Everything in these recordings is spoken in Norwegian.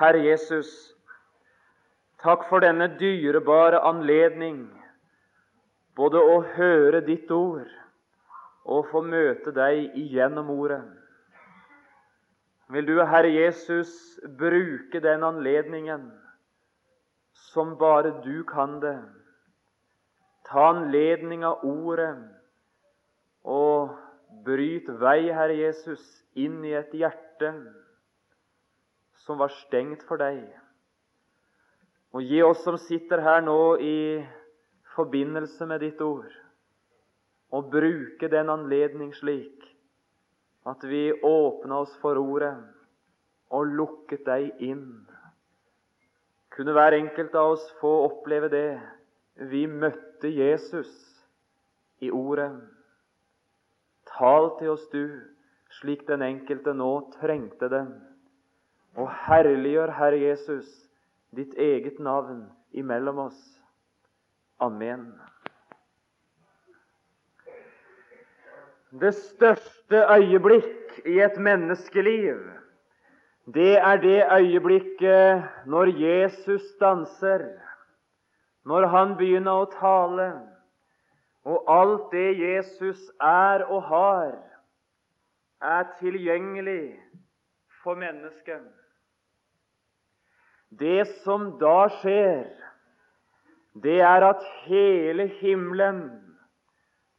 Herre Jesus, takk for denne dyrebare anledning både å høre ditt ord og få møte deg igjennom ordet. Vil du, Herre Jesus, bruke den anledningen som bare du kan det. Ta anledning av ordet og bryt vei, Herre Jesus, inn i et hjerte som var stengt for deg. Og gi oss som sitter her nå i forbindelse med ditt ord, å bruke den anledning slik at vi åpna oss for ordet og lukket deg inn. Kunne hver enkelt av oss få oppleve det. Vi møtte Jesus i ordet. Tal til oss, du, slik den enkelte nå trengte det. Og herliggjør, Herre Jesus, ditt eget navn imellom oss. Amen. Det største øyeblikk i et menneskeliv, det er det øyeblikket når Jesus danser, når han begynner å tale, og alt det Jesus er og har, er tilgjengelig for mennesket. Det som da skjer, det er at hele himmelen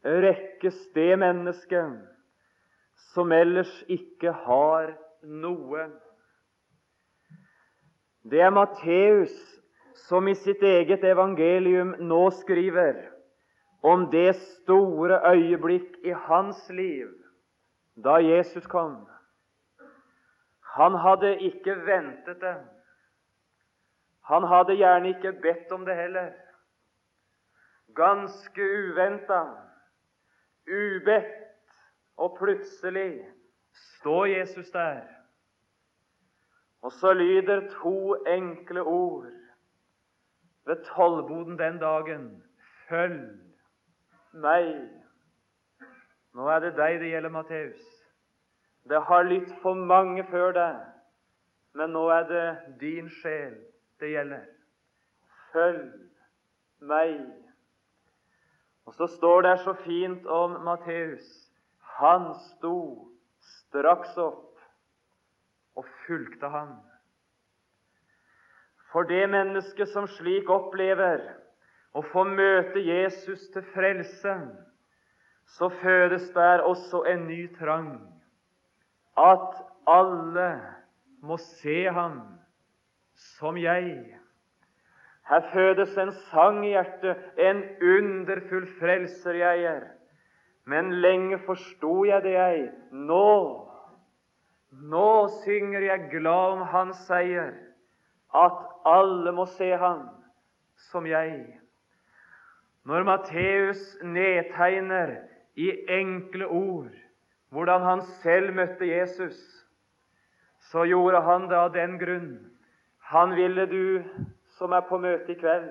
rekkes det mennesket som ellers ikke har noe. Det er Matteus som i sitt eget evangelium nå skriver om det store øyeblikk i hans liv da Jesus kom. Han hadde ikke ventet det. Han hadde gjerne ikke bedt om det heller. Ganske uventa, ubedt, og plutselig står Jesus der. Og så lyder to enkle ord ved tollboden den dagen. Følg meg. Nå er det deg det gjelder, Matteus. Det har lytt for mange før deg, men nå er det din sjel det gjelder. Følg meg. Og så står det så fint om Matteus. Han sto straks opp og fulgte ham. For det mennesket som slik opplever å få møte Jesus til frelse, så fødes der også en ny trang. At alle må se ham som jeg. Her fødes en sang i hjertet, en underfull frelser jeg er. Men lenge forsto jeg det, jeg. Nå, nå synger jeg glad om hans seier, at alle må se ham som jeg. Når Matteus nedtegner i enkle ord hvordan han selv møtte Jesus, så gjorde han det av den grunn han ville du som er på møte i kveld,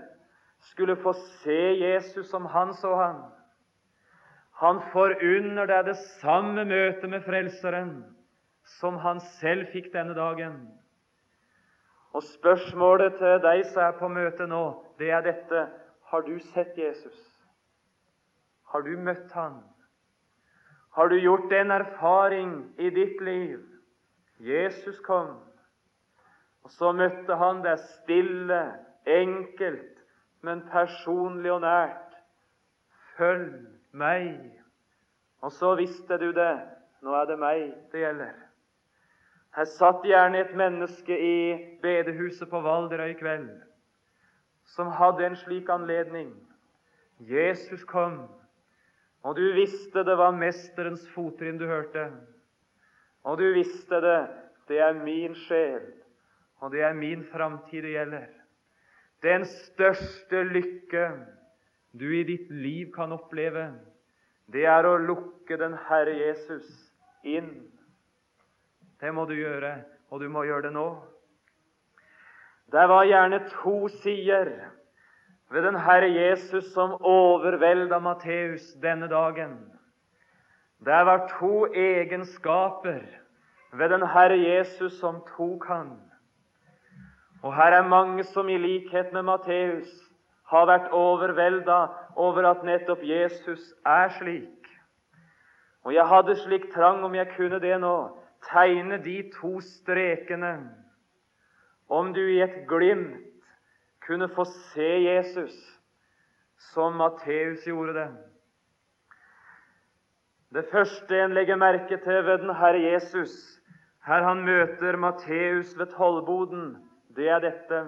skulle få se Jesus som han så han. Han forunder deg det samme møtet med Frelseren som han selv fikk denne dagen. Og spørsmålet til deg som er på møte nå, det er dette Har du sett Jesus? Har du møtt han? Har du gjort en erfaring i ditt liv? Jesus kom. Og Så møtte han deg stille, enkelt, men personlig og nært. Følg meg. Og så visste du det. Nå er det meg det gjelder. Her satt gjerne et menneske i bedehuset på Valderøy i kveld som hadde en slik anledning. Jesus kom, og du visste det var Mesterens fottrinn du hørte. Og du visste det, det er min sjel og det er min framtid det gjelder. Den største lykke du i ditt liv kan oppleve, det er å lukke den Herre Jesus inn. Det må du gjøre, og du må gjøre det nå. Det var gjerne to sider ved den Herre Jesus som overvelda Matteus denne dagen. Det var to egenskaper ved den Herre Jesus som tok han. Og her er mange som i likhet med Matteus har vært overvelda over at nettopp Jesus er slik. Og jeg hadde slik trang, om jeg kunne det nå, tegne de to strekene. Om du i et glimt kunne få se Jesus som Matteus gjorde det. Det første en legger merke til ved den Herre Jesus, her han møter Matteus ved tollboden, det er dette.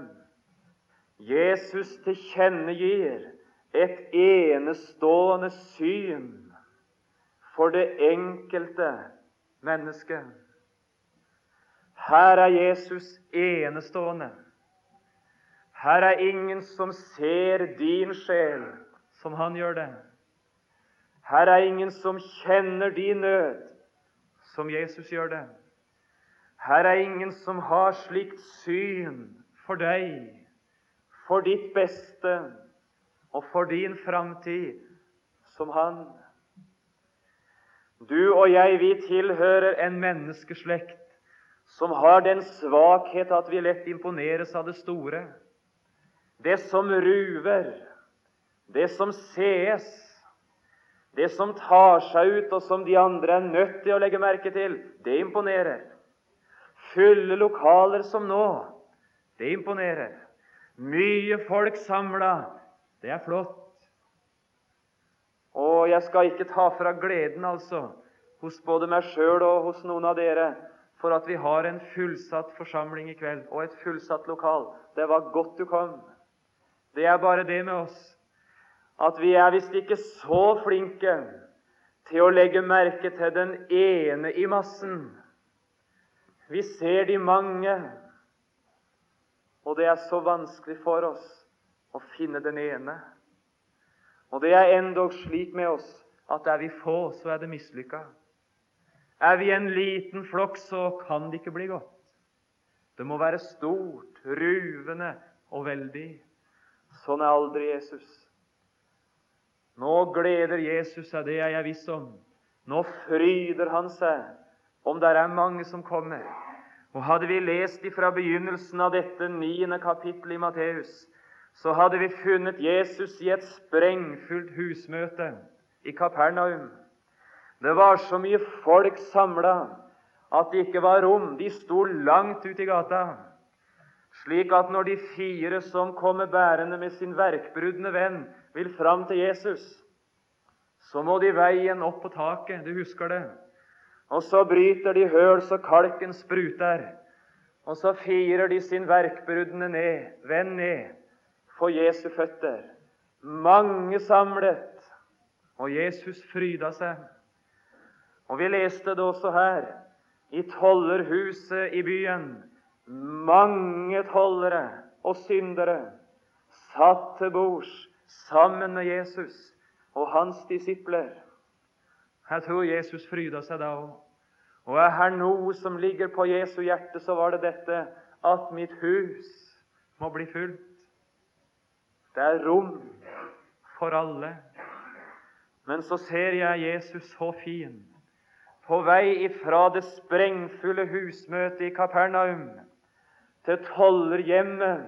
Jesus tilkjennegir et enestående syn for det enkelte mennesket. Her er Jesus enestående. Her er ingen som ser din sjel som han gjør det. Her er ingen som kjenner din nød som Jesus gjør det. Her er ingen som har slikt syn for deg, for ditt beste og for din framtid som han. Du og jeg, vi tilhører en menneskeslekt som har den svakhet at vi lett imponeres av det store. Det som ruver, det som sees, det som tar seg ut, og som de andre er nødt til å legge merke til, det imponerer. Fulle lokaler som nå, det imponerer. Mye folk samla, det er flott. Og jeg skal ikke ta fra gleden, altså, hos både meg sjøl og hos noen av dere, for at vi har en fullsatt forsamling i kveld og et fullsatt lokal. Det var godt du kom. Det er bare det med oss at vi er visst ikke så flinke til å legge merke til den ene i massen. Vi ser de mange, og det er så vanskelig for oss å finne den ene. Og det er endog slik med oss at er vi få, så er det mislykka. Er vi en liten flokk, så kan det ikke bli godt. Det må være stort, ruvende og veldig. Sånn er aldri Jesus. Nå gleder Jesus seg, det er jeg viss om. Nå fryder han seg om det er mange som kommer. Og Hadde vi lest ifra begynnelsen av dette niende kapittelet i Matteus, så hadde vi funnet Jesus i et sprengfullt husmøte i Kapernaum. Det var så mye folk samla at det ikke var rom. De sto langt ute i gata slik at når de fire som kommer bærende med sin verkbrudne venn, vil fram til Jesus, så må de veien opp på taket. Du husker det? Og så bryter de høl så kalken spruter. Og så firer de sin verkbruddene ned, venn ned, for Jesu føtter. Mange samlet, og Jesus fryda seg. Og vi leste det også her, i tollerhuset i byen mange tollere og syndere satt til bords sammen med Jesus og hans disipler. Jeg tror Jesus fryda seg da òg. Og er her noe som ligger på Jesu hjerte, så var det dette at mitt hus må bli fullt. Det er rom for alle. Men så ser jeg Jesus så fin på vei ifra det sprengfulle husmøtet i Kapernaum til tollerhjemmet,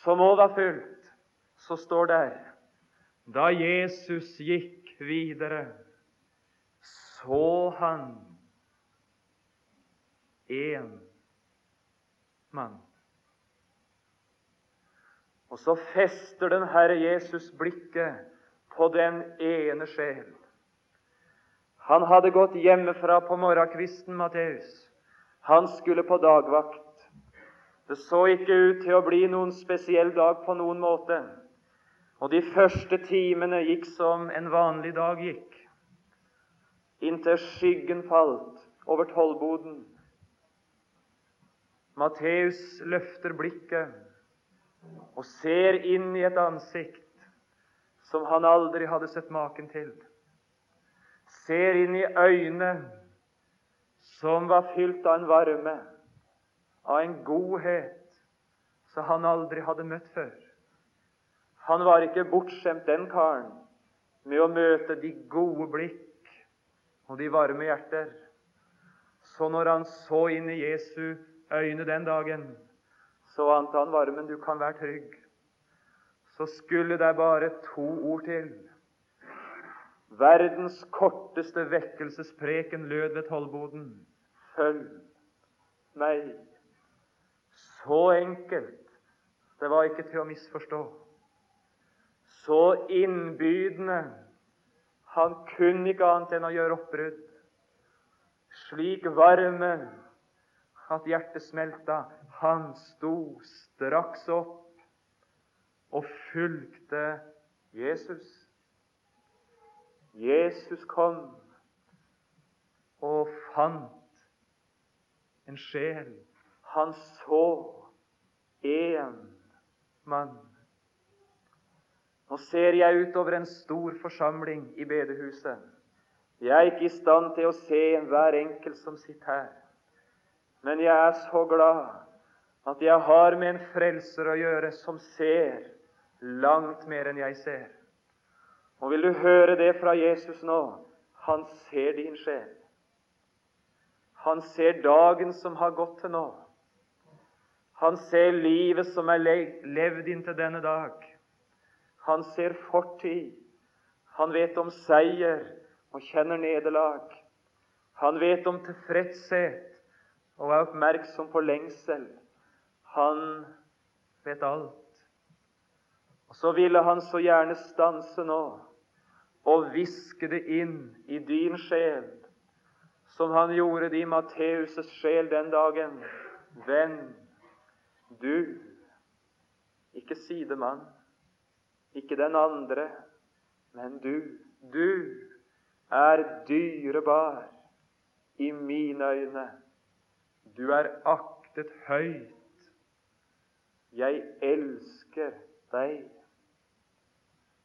som òg var fullt, så står det da Jesus gikk videre, så han én mann. Og så fester den Herre Jesus blikket på den ene sjel. Han hadde gått hjemmefra på morgenkvisten, Matteus. Han skulle på dagvakt. Det så ikke ut til å bli noen spesiell dag på noen måte. Og de første timene gikk som en vanlig dag gikk, inntil skyggen falt over tollboden. Matteus løfter blikket og ser inn i et ansikt som han aldri hadde sett maken til. Ser inn i øyne som var fylt av en varme av en godhet som han aldri hadde møtt før. Han var ikke bortskjemt, den karen, med å møte de gode blikk og de varme hjerter. Så når han så inn i Jesu øyne den dagen, så ante han varmen. Du kan være trygg. Så skulle det bare to ord til. Verdens korteste vekkelsespreken lød ved tollboden. Følg meg. Så enkelt. Det var ikke til å misforstå. Så innbydende. Han kunne ikke annet enn å gjøre oppbrudd. Slik varme at hjertet smelta. Han sto straks opp og fulgte Jesus. Jesus kom og fant en sjel. Han så én mann. Nå ser jeg utover en stor forsamling i bedehuset. Jeg er ikke i stand til å se hver enkelt som sitter her. Men jeg er så glad at jeg har med en frelser å gjøre som ser langt mer enn jeg ser. Og vil du høre det fra Jesus nå? Han ser din sjel. Han ser dagen som har gått til nå. Han ser livet som er levd inntil denne dag. Han ser fortid. Han vet om seier og kjenner nederlag. Han vet om tilfredshet og er oppmerksom på lengsel. Han vet alt. Og så ville han så gjerne stanse nå og hviske det inn i din sjel, som han gjorde det i Matteus' sjel den dagen. Venn, du, ikke sidemann, ikke den andre, men du, du er dyrebar i mine øyne. Du er aktet høyt. Jeg elsker deg.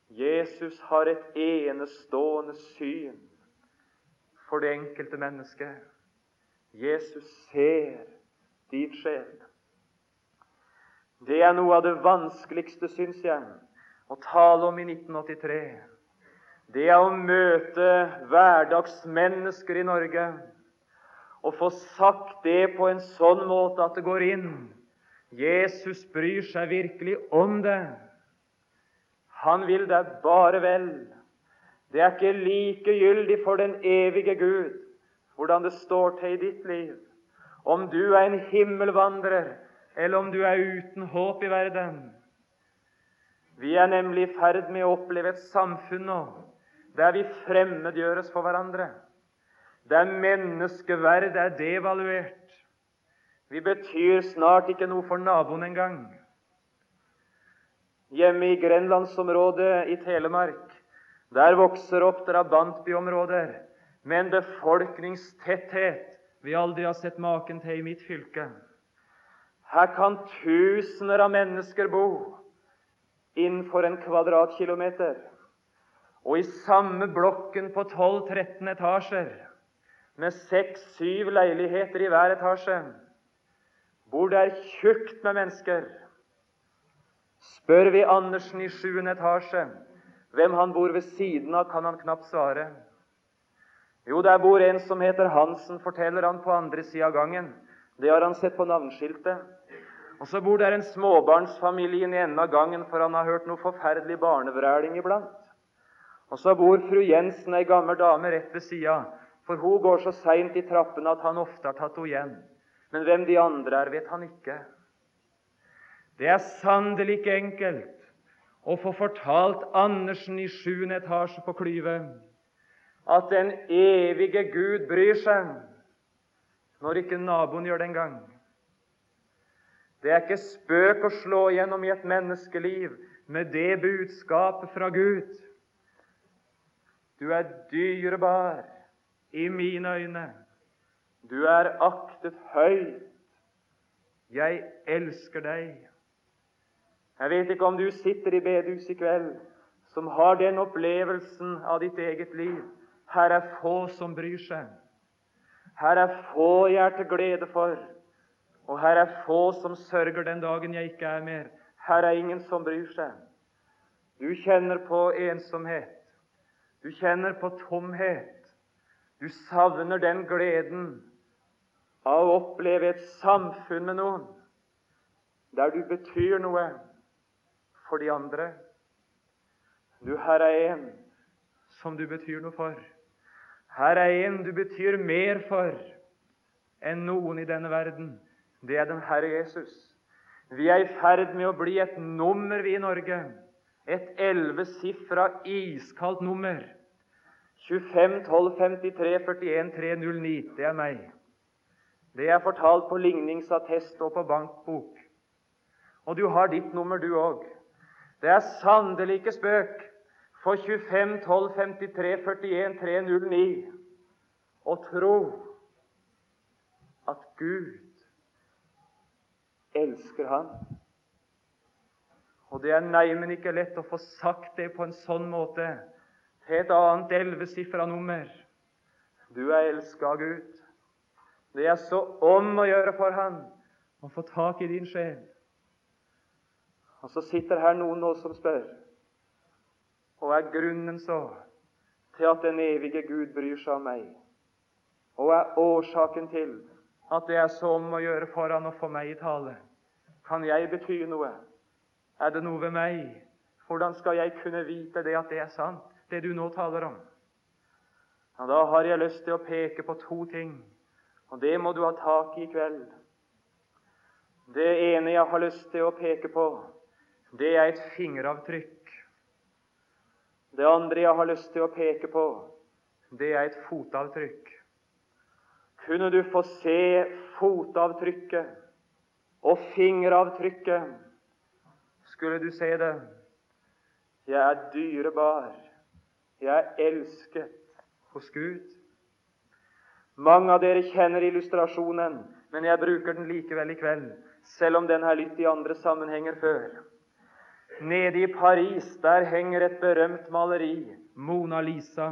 Jesus har et enestående syn for det enkelte mennesket. Jesus ser din sjel. Det er noe av det vanskeligste, syns jeg, å tale om i 1983. Det er å møte hverdagsmennesker i Norge og få sagt det på en sånn måte at det går inn. Jesus bryr seg virkelig om det. Han vil deg bare vel. Det er ikke likegyldig for den evige Gud hvordan det står til i ditt liv. Om du er en himmelvandrer, eller om du er uten håp i verden. Vi er nemlig i ferd med å oppleve et samfunn nå der vi fremmedgjøres for hverandre. Der menneskeverdet er devaluert. Vi betyr snart ikke noe for naboen engang. Hjemme i grenlandsområdet i Telemark der vokser opp drabantbyområder med en befolkningstetthet vi aldri har sett maken til i mitt fylke. Her kan tusener av mennesker bo innenfor en kvadratkilometer. Og i samme blokken på 12-13 etasjer, med seks-syv leiligheter i hver etasje, bor det tjukt med mennesker. Spør vi Andersen i sjuende etasje hvem han bor ved siden av, kan han knapt svare. Jo, der bor en som heter Hansen, forteller han på andre sida av gangen. Det har han sett på navneskiltet. Og så bor der en småbarnsfamilie i enden av gangen, for han har hørt noe forferdelig barnevræling iblant. Og så bor fru Jensen, ei gammel dame, rett ved sida, for hun går så seint i trappene at han ofte har tatt henne igjen. Men hvem de andre er, vet han ikke. Det er sannelig ikke enkelt å få fortalt Andersen i sjuende etasje på Klyve at den evige Gud bryr seg, når ikke naboen gjør det engang. Det er ikke spøk å slå gjennom i et menneskeliv med det budskapet fra Gud. Du er dyrebar i mine øyne. Du er aktet høyt. Jeg elsker deg. Jeg vet ikke om du sitter i bedehuset i kveld som har den opplevelsen av ditt eget liv. Her er få som bryr seg. Her er få jeg er til glede for. Og her er få som sørger den dagen jeg ikke er mer. Her er ingen som bryr seg. Du kjenner på ensomhet. Du kjenner på tomhet. Du savner den gleden av å oppleve et samfunn med noen der du betyr noe for de andre. Du, her er en som du betyr noe for. Her er en du betyr mer for enn noen i denne verden. Det er den Herre Jesus. Vi er i ferd med å bli et nummer, vi i Norge. Et ellevesifra, iskaldt nummer. 25 12 53 41 309. Det er meg. Det er fortalt på ligningsattest og på bankbok. Og du har ditt nummer, du òg. Det er sannelig ikke spøk for 25 12 53 41 309 å tro at Gud elsker Han. Og det er neimen ikke lett å få sagt det på en sånn måte til et annet ellevesifra nummer. Du er elska av Gud. Det er så om å gjøre for Han å få tak i din sjel. Og så sitter her noen nå som spør og er grunnen så til at den evige Gud bryr seg om meg? Og er årsaken til at det er så om å gjøre for han å få meg i tale? Kan jeg bety noe? Er det noe ved meg? Hvordan skal jeg kunne vite det at det er sant, det du nå taler om? Ja, da har jeg lyst til å peke på to ting, og det må du ha tak i i kveld. Det ene jeg har lyst til å peke på, det er et fingeravtrykk. Det andre jeg har lyst til å peke på, det er et fotavtrykk. Kunne du få se fotavtrykket og fingeravtrykket, skulle du se det. Jeg er dyrebar. Jeg er elsket hos Gud. Mange av dere kjenner illustrasjonen, men jeg bruker den likevel i kveld, selv om den er lytt i andre sammenhenger før. Nede i Paris der henger et berømt maleri, Mona Lisa.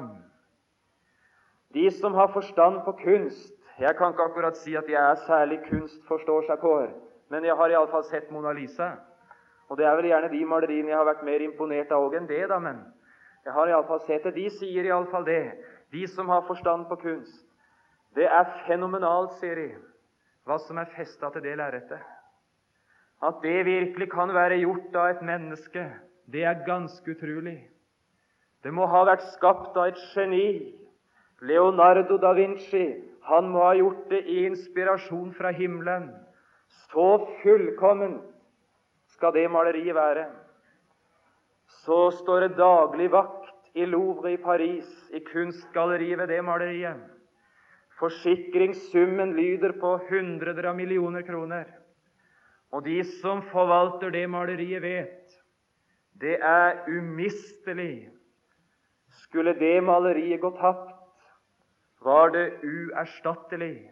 De som har forstand på kunst Jeg kan ikke akkurat si at jeg er særlig kunstforstår seg på, men jeg har iallfall sett Mona Lisa. Og det er vel gjerne de maleriene jeg har vært mer imponert av òg enn det, da, men jeg har iallfall sett det. De sier iallfall det, de som har forstand på kunst. Det er fenomenalt, sier de, hva som er festa til det lerretet. At det virkelig kan være gjort av et menneske, det er ganske utrolig. Det må ha vært skapt av et geni. Leonardo da Vinci han må ha gjort det i inspirasjon fra himmelen. Så fullkomment skal det maleriet være. Så står det daglig vakt i Louvre i Paris, i kunstgalleriet ved det maleriet. Forsikringssummen lyder på hundreder av millioner kroner. Og de som forvalter det maleriet, vet det er umistelig. Skulle det maleriet gå tapt, var det uerstattelig.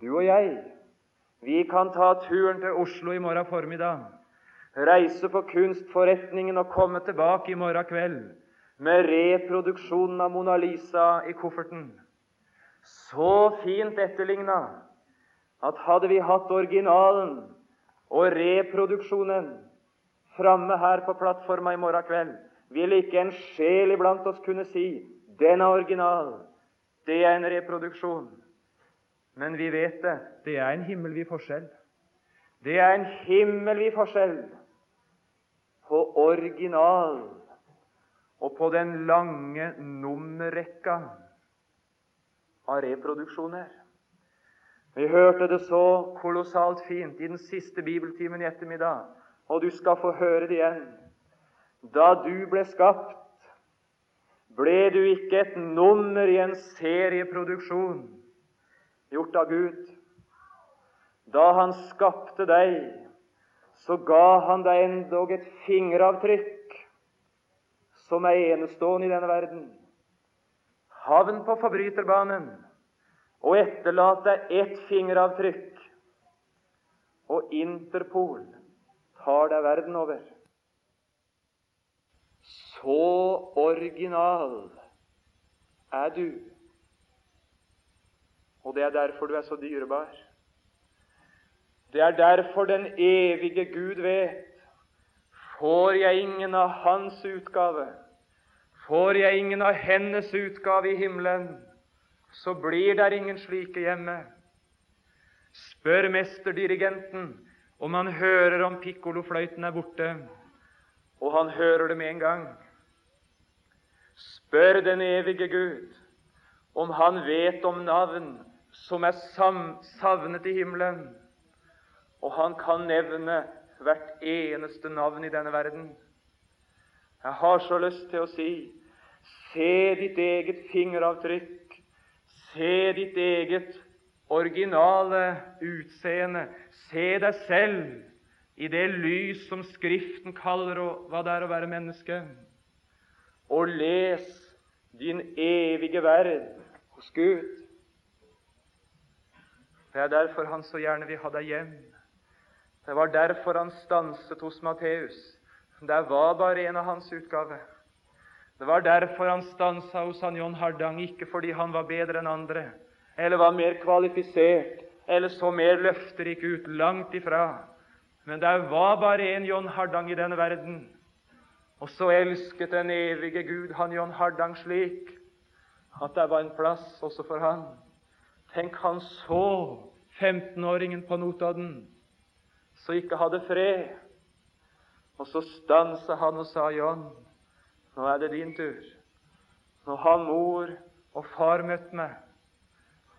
Du og jeg, vi kan ta turen til Oslo i morgen formiddag, reise på kunstforretningen og komme tilbake i morgen kveld med reproduksjonen av Mona Lisa i kofferten. Så fint etterligna at hadde vi hatt originalen og reproduksjonen framme her på plattforma i morgen kveld, ville ikke en sjel iblant oss kunne si 'den er original', 'det er en reproduksjon'. Men vi vet det. Det er en himmelvid forskjell. Det er en himmelvid forskjell på original og på den lange nummerrekka av reproduksjoner. Vi hørte det så kolossalt fint i den siste bibeltimen i ettermiddag, og du skal få høre det igjen. Da du ble skapt, ble du ikke et nummer i en serieproduksjon gjort av Gud. Da Han skapte deg, så ga Han deg endog et fingeravtrykk som er enestående i denne verden. Havn på forbryterbanen og etterlat deg ett fingeravtrykk, og Interpol tar deg verden over. Så original er du. Og det er derfor du er så dyrebar. Det er derfor den evige Gud vet Får jeg ingen av Hans utgave, får jeg ingen av hennes utgave i himmelen, så blir der ingen slike hjemme. Spør mesterdirigenten om han hører om pikkolofløyten er borte, og han hører det med en gang. Spør den evige Gud om han vet om navn som er savnet i himmelen, og han kan nevne hvert eneste navn i denne verden. Jeg har så lyst til å si se ditt eget fingeravtrykk, se ditt eget originale utseende, se deg selv i det lys som Skriften kaller og hva det er å være menneske, og les din evige verd hos Gud. Det er derfor han så gjerne vil ha deg hjem. Det var derfor han stanset hos Matteus. Det var bare en av hans utgave. Det var derfor han stansa hos han John Hardang, ikke fordi han var bedre enn andre, eller var mer kvalifisert, eller så mer løfterik ut. Langt ifra. Men det var bare en John Hardang i denne verden. Og så elsket den evige Gud han John Hardang slik at det var en plass også for han. Tenk, han så 15-åringen på Notodden som ikke hadde fred. Og så stansa han og sa, 'John, nå er det din tur.' Nå har mor og far møtt meg.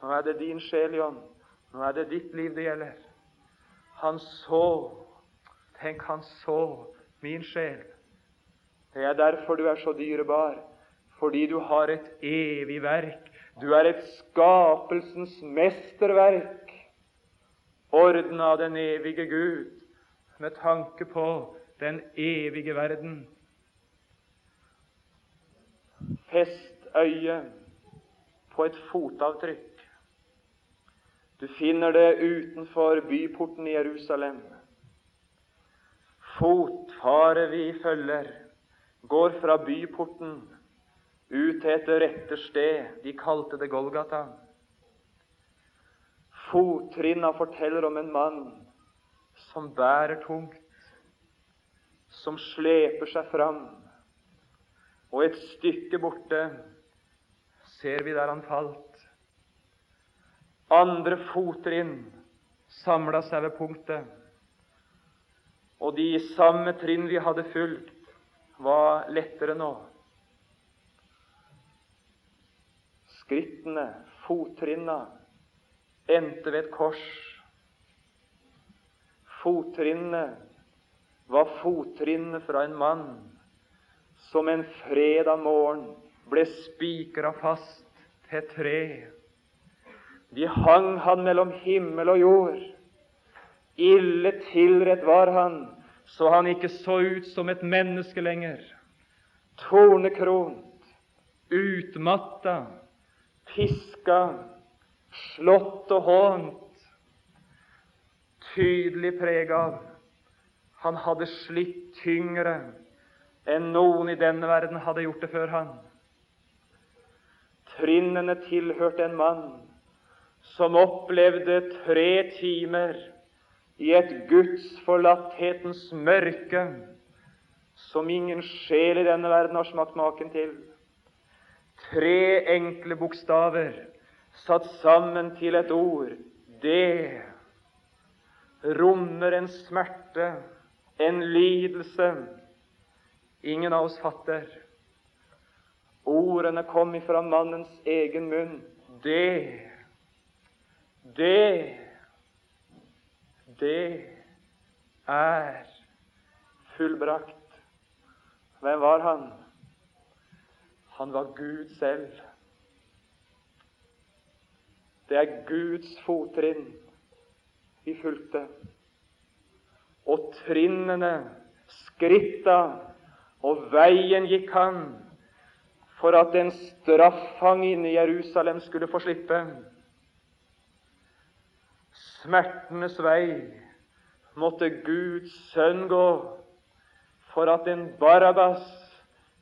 Nå er det din sjel, John. Nå er det ditt liv det gjelder. Han så Tenk, han så min sjel. Det er derfor du er så dyrebar, fordi du har et evig verk. Du er et skapelsens mesterverk ordna av den evige Gud med tanke på den evige verden. Fest øyet på et fotavtrykk. Du finner det utenfor byporten i Jerusalem. Fotfare vi følger, går fra byporten ut til et rette sted. De kalte det Golgata. Fottrinna forteller om en mann som bærer tungt, som sleper seg fram. Og et stykke borte ser vi der han falt. Andre fottrinn samla seg ved punktet, og de samme trinn vi hadde fulgt, var lettere nå. Skrittene, fottrinna, endte ved et kors. Fottrinnene var fottrinnene fra en mann som en fredag morgen ble spikra fast til tre. De hang han mellom himmel og jord. Ille tilrett var han, så han ikke så ut som et menneske lenger. Tornekront, utmatta, piska, slått og hånt, tydelig preg av han hadde slitt tyngre enn noen i denne verden hadde gjort det før han. Trinnene tilhørte en mann som opplevde tre timer i et gudsforlatthetens mørke som ingen sjel i denne verden har smakt maken til. Tre enkle bokstaver satt sammen til et ord, det rommer en smerte, en lidelse, ingen av oss fatter. Ordene kom ifra mannens egen munn. Det, det, det er fullbrakt. Hvem var han? Han var Gud selv. Det er Guds fottrinn vi fulgte. Og trinnene, skritta og veien gikk han for at en straffang inne i Jerusalem skulle få slippe. Smertenes vei måtte Guds sønn gå for at en Barabbas,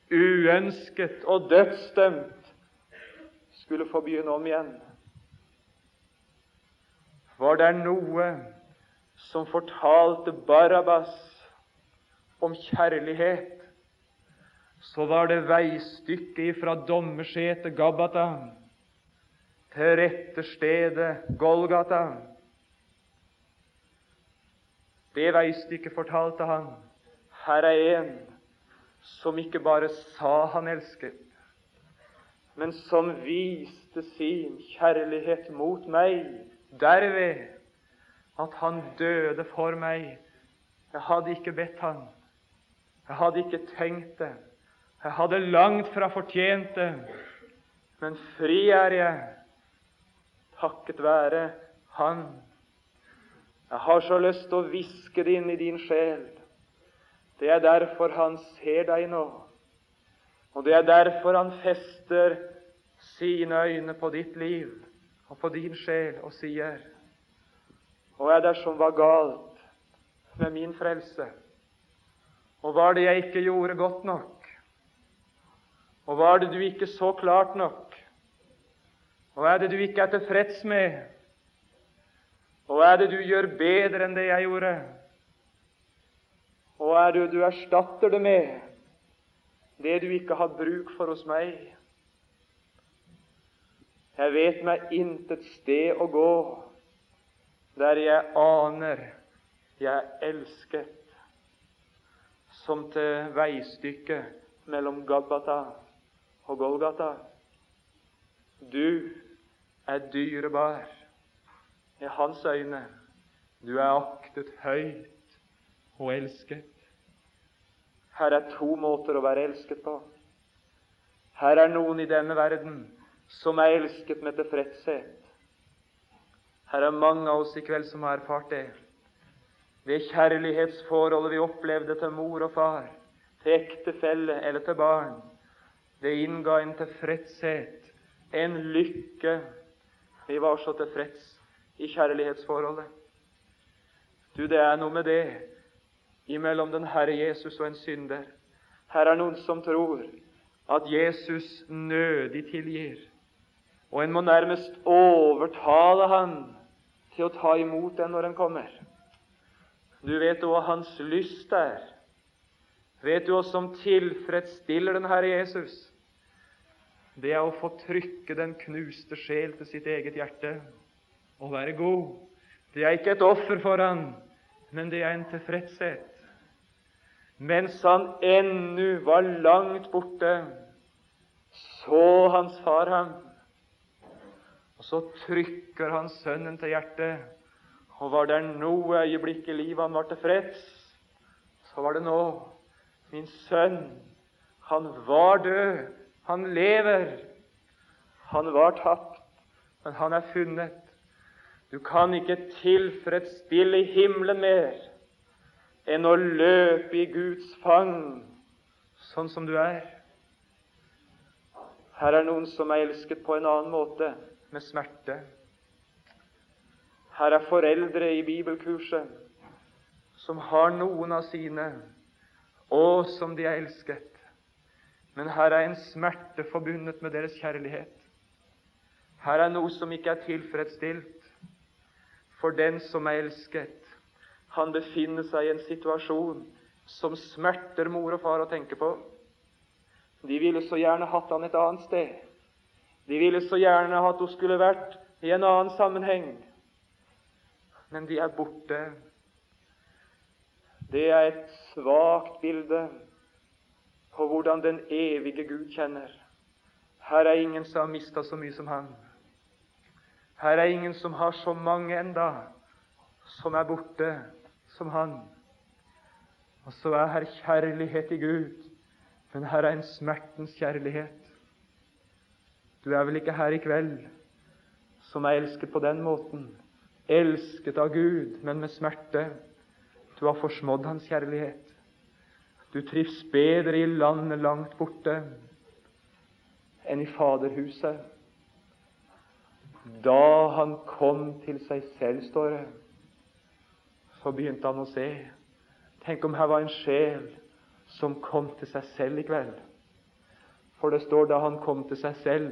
uønsket og dødsdømt, skulle få begynne om igjen. Var det noe som fortalte Barabbas om kjærlighet, så var det veistykket fra dommersetet Gabbata til rette stedet Golgata. Det veistykket fortalte han. Her er en som ikke bare sa han elsket, men som viste sin kjærlighet mot meg derved at han døde for meg. Jeg hadde ikke bedt han. Jeg hadde ikke tenkt det. Jeg hadde langt fra fortjent det. Men fri er jeg takket være Han. Jeg har så lyst til å hviske det inn i din sjel. Det er derfor Han ser deg nå. Og det er derfor Han fester sine øyne på ditt liv og på din sjel og sier Hva er det som var galt med min frelse? Og var det jeg ikke gjorde godt nok? Og var det du ikke så klart nok? Og er det du ikke er tilfreds med? Og er det du gjør bedre enn det jeg gjorde? Og er det du erstatter det med, det du ikke har bruk for hos meg? Jeg vet meg intet sted å gå der jeg aner jeg er elsket, som til veistykket mellom Gabbata og Golgata. Du er dyrebar i hans øyne. Du er aktet høyt og elsket. Her er to måter å være elsket på. Her er noen i denne verden som er elsket med tilfredshet. Her er mange av oss i kveld som har erfart det. Det kjærlighetsforholdet vi opplevde til mor og far, til ektefelle eller til barn, det innga en tilfredshet, en lykke. Vi var så tilfreds i kjærlighetsforholdet. Du, det er noe med det imellom den Herre Jesus og en synder. Her er noen som tror at Jesus nødig tilgir, og en må nærmest overtale han til å ta imot den når den kommer. Du vet hva hans lyst er. Vet du hva som tilfredsstiller den Herre Jesus? Det er å få trykke den knuste sjel til sitt eget hjerte og være god. Det er ikke et offer for han, men det er en tilfredshet. Mens han ennu var langt borte, så hans far ham. Og så trykker han sønnen til hjertet. Og var det noe øyeblikk i livet han var tilfreds, så var det nå. Min sønn, han var død. Han lever. Han var tapt, men han er funnet. Du kan ikke tilfredsstille himmelen mer enn å løpe i Guds fang sånn som du er. Her er noen som er elsket på en annen måte, med smerte. Her er foreldre i bibelkurset som har noen av sine, og som de er elsket. Men her er en smerte forbundet med deres kjærlighet. Her er noe som ikke er tilfredsstilt. For den som er elsket, han befinner seg i en situasjon som smerter mor og far å tenke på. De ville så gjerne hatt han et annet sted. De ville så gjerne at hun skulle vært i en annen sammenheng. Men de er borte. Det er et svakt bilde på hvordan den evige Gud kjenner. Her er ingen som har mista så mye som han. Her er ingen som har så mange enda som er borte som han. Og så er her kjærlighet i Gud, men her er en smertens kjærlighet. Du er vel ikke her i kveld som er elsket på den måten. Elsket av Gud, men med smerte. Du har forsmådd Hans kjærlighet. Du trives bedre i landet langt borte enn i Faderhuset. Da han kom til seg selv, står det, så begynte han å se. Tenk om her var en sjel som kom til seg selv i kveld. For det står da han kom til seg selv,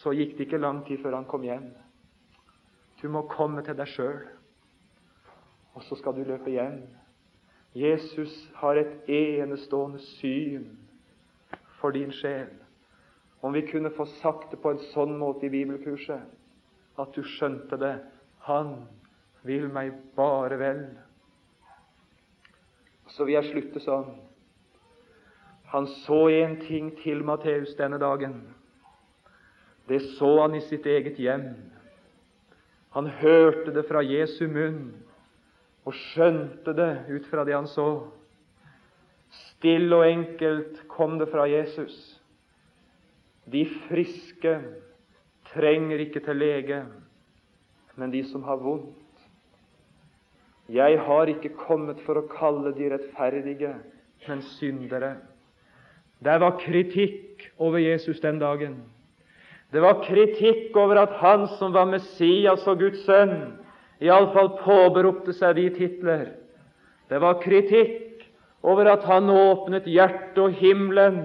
så gikk det ikke lang tid før han kom hjem. Du må komme til deg sjøl, og så skal du løpe hjem. Jesus har et enestående syn for din sjel. Om vi kunne få sagt det på en sånn måte i bibelkurset at du skjønte det. Han vil meg bare vel. Så vil jeg slutte sånn. Han så en ting til Matteus denne dagen. Det så han i sitt eget hjem. Han hørte det fra Jesu munn og skjønte det ut fra det han så. Stille og enkelt kom det fra Jesus. De friske trenger ikke til lege, men de som har vondt. Jeg har ikke kommet for å kalle de rettferdige, men syndere. Det var kritikk over Jesus den dagen. Det var kritikk over at han som var Messias og Guds sønn, iallfall påberopte seg de titler. Det var kritikk over at han åpnet hjertet og himmelen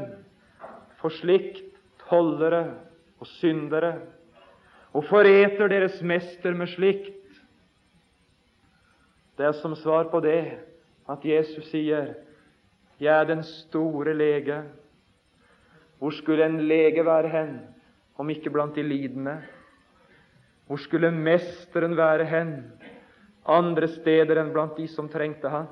for slikt tollere og syndere, og foreter deres mester med slikt. Det er som svar på det at Jesus sier, 'Jeg er den store lege'. Hvor skulle en lege være hen, om ikke blant de lidende? Hvor skulle Mesteren være hen, andre steder enn blant de som trengte han?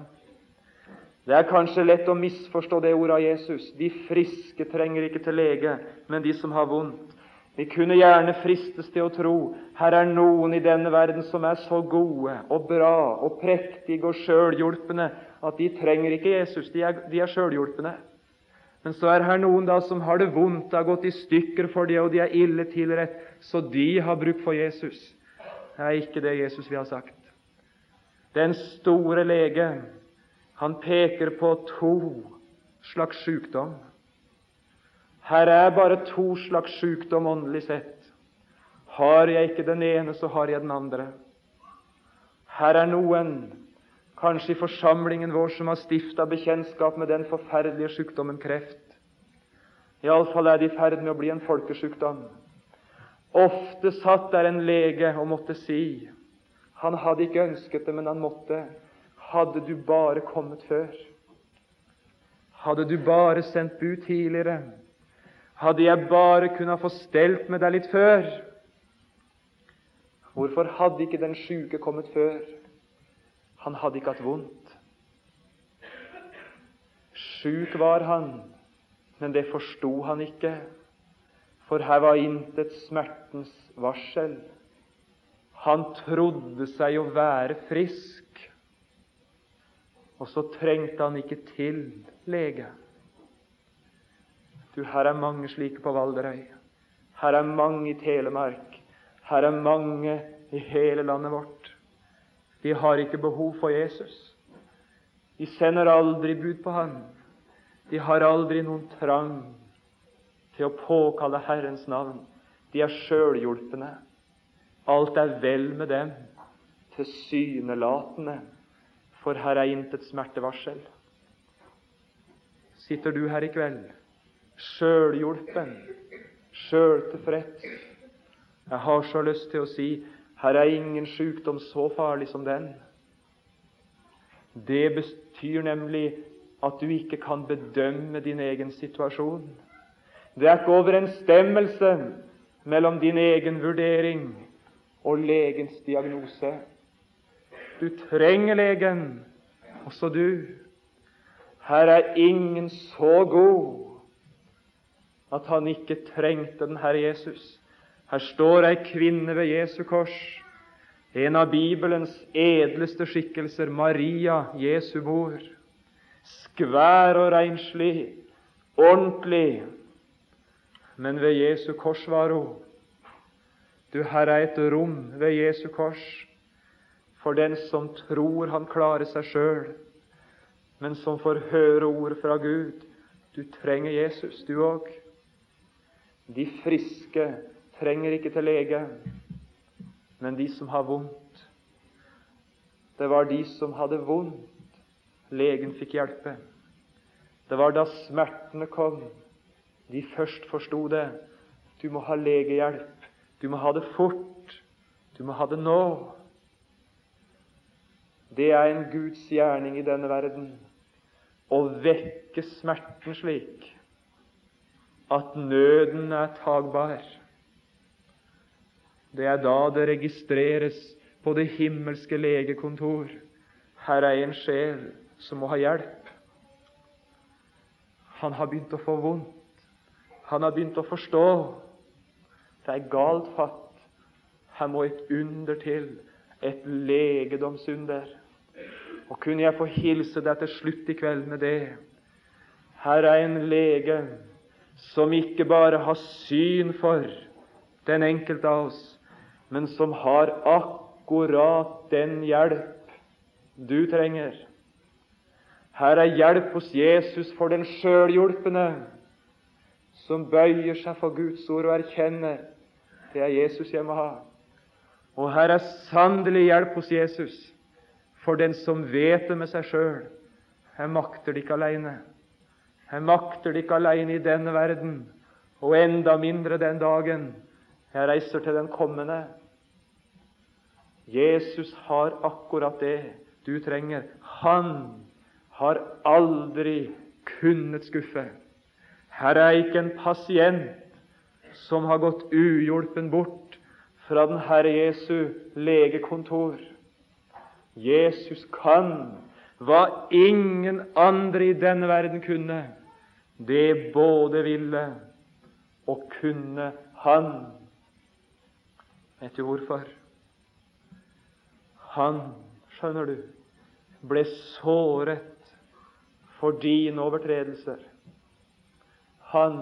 Det er kanskje lett å misforstå det ordet av Jesus. De friske trenger ikke til lege, men de som har vondt. Vi kunne gjerne fristes til å tro her er noen i denne verden som er så gode og bra og prektige og sjølhjulpne at de trenger ikke Jesus. De er, de. Men så er her noen da som har det vondt, det har gått i stykker for dem, og de er ille tilrett, så de har bruk for Jesus. Det er ikke det Jesus vi har sagt. Den store lege, han peker på to slags sykdom. Her er bare to slags sykdom åndelig sett. Har jeg ikke den ene, så har jeg den andre. Her er noen, kanskje i forsamlingen vår, som har stifta bekjentskap med den forferdelige sykdommen kreft. Iallfall er det i ferd med å bli en folkesykdom. Ofte satt der en lege og måtte si Han hadde ikke ønsket det, men han måtte. Hadde du bare kommet før. Hadde du bare sendt bud tidligere. Hadde jeg bare kunnet få stelt med deg litt før Hvorfor hadde ikke den sjuke kommet før? Han hadde ikke hatt vondt. Sjuk var han, men det forsto han ikke, for her var intet smertens varsel. Han trodde seg å være frisk, og så trengte han ikke til lege. Du, her er mange slike på Valderøy. Her er mange i Telemark. Her er mange i hele landet vårt. De har ikke behov for Jesus. De sender aldri bud på ham. De har aldri noen trang til å påkalle Herrens navn. De er sjølhjulpne. Alt er vel med dem, tilsynelatende, for her er intet smertevarsel. Sitter du her i kveld sjølhjulpen, sjøltilfreds. Jeg har så lyst til å si her er ingen sykdom så farlig som den. Det betyr nemlig at du ikke kan bedømme din egen situasjon. Det er ikke overensstemmelse mellom din egen vurdering og legens diagnose. Du trenger legen, også du. Her er ingen så god at han ikke trengte den Herre Jesus. Her står ei kvinne ved Jesu kors, en av Bibelens edleste skikkelser, Maria, Jesu mor. Skvær og renslig, ordentlig, men ved Jesu kors var hun. Du, her er et rom ved Jesu kors for den som tror han klarer seg sjøl, men som får høre ord fra Gud. Du trenger Jesus, du òg. De friske trenger ikke til lege, men de som har vondt. Det var de som hadde vondt, legen fikk hjelpe. Det var da smertene kom, de først forsto det. Du må ha legehjelp. Du må ha det fort. Du må ha det nå. Det er en Guds gjerning i denne verden å vekke smerten slik at nøden er tagbar. Det er da det registreres på det himmelske legekontor. Her er en sjel som må ha hjelp. Han har begynt å få vondt. Han har begynt å forstå. Det er galt fatt. Her må et under til. Et legedomsunder. Og kunne jeg få hilse deg til slutt i kveld med det? Her er en lege som ikke bare har syn for den enkelte av oss, men som har akkurat den hjelp du trenger. Her er hjelp hos Jesus for den sjølhjulpne, som bøyer seg for Guds ord og erkjenner det er Jesus jeg må ha. Og her er sannelig hjelp hos Jesus for den som vet det med seg sjøl. Jeg makter det ikke aleine. Jeg makter det ikke aleine i denne verden, og enda mindre den dagen jeg reiser til den kommende. Jesus har akkurat det du trenger. Han har aldri kunnet skuffe. Her er ikke en pasient som har gått uhjulpen bort fra den Herre Jesu legekontor. Jesus kan hva ingen andre i denne verden kunne. Det både ville og kunne han. Vet du hvorfor? Han, skjønner du, ble såret for dine overtredelser. Han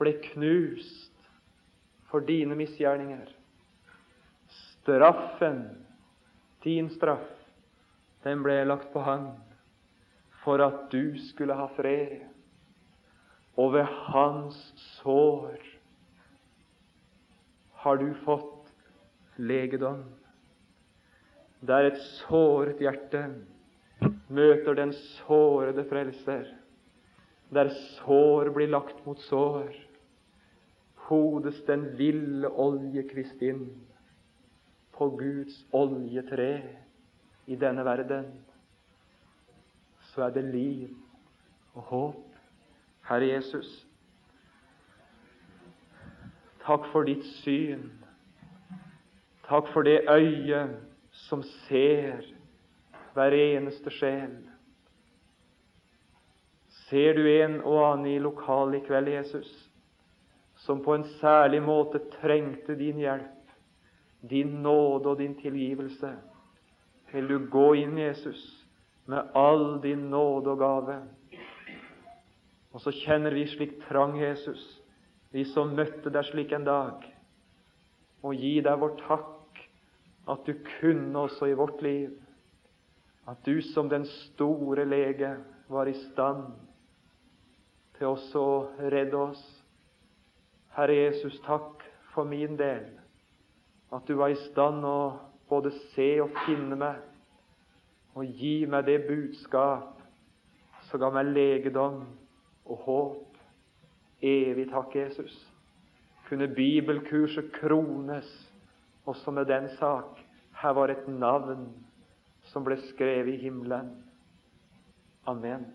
ble knust for dine misgjerninger. Straffen, din straff, den ble lagt på Han for at du skulle ha fred. Og ved Hans sår har du fått legedom. Der et såret hjerte møter den sårede frelser, der sår blir lagt mot sår, hodes den ville oljekvist inn på Guds oljetre i denne verden, så er det liv og håp. Herre Jesus, takk for ditt syn. Takk for det øyet som ser hver eneste sjel. Ser du en og annen i lokalet i kveld, Jesus? som på en særlig måte trengte din hjelp, din nåde og din tilgivelse, vil du gå inn, Jesus, med all din nåde og gave. Og så kjenner vi slik trang, Jesus, vi som møtte deg slik en dag, og gi deg vår takk at du kunne også i vårt liv, at du som den store lege var i stand til også å redde oss Herre Jesus, takk for min del, at du var i stand å både se og finne meg og gi meg det budskap som ga meg legedom og håp. Evig takk, Jesus. Kunne bibelkurset krones også med den sak. Her var et navn som ble skrevet i himmelen. Amen.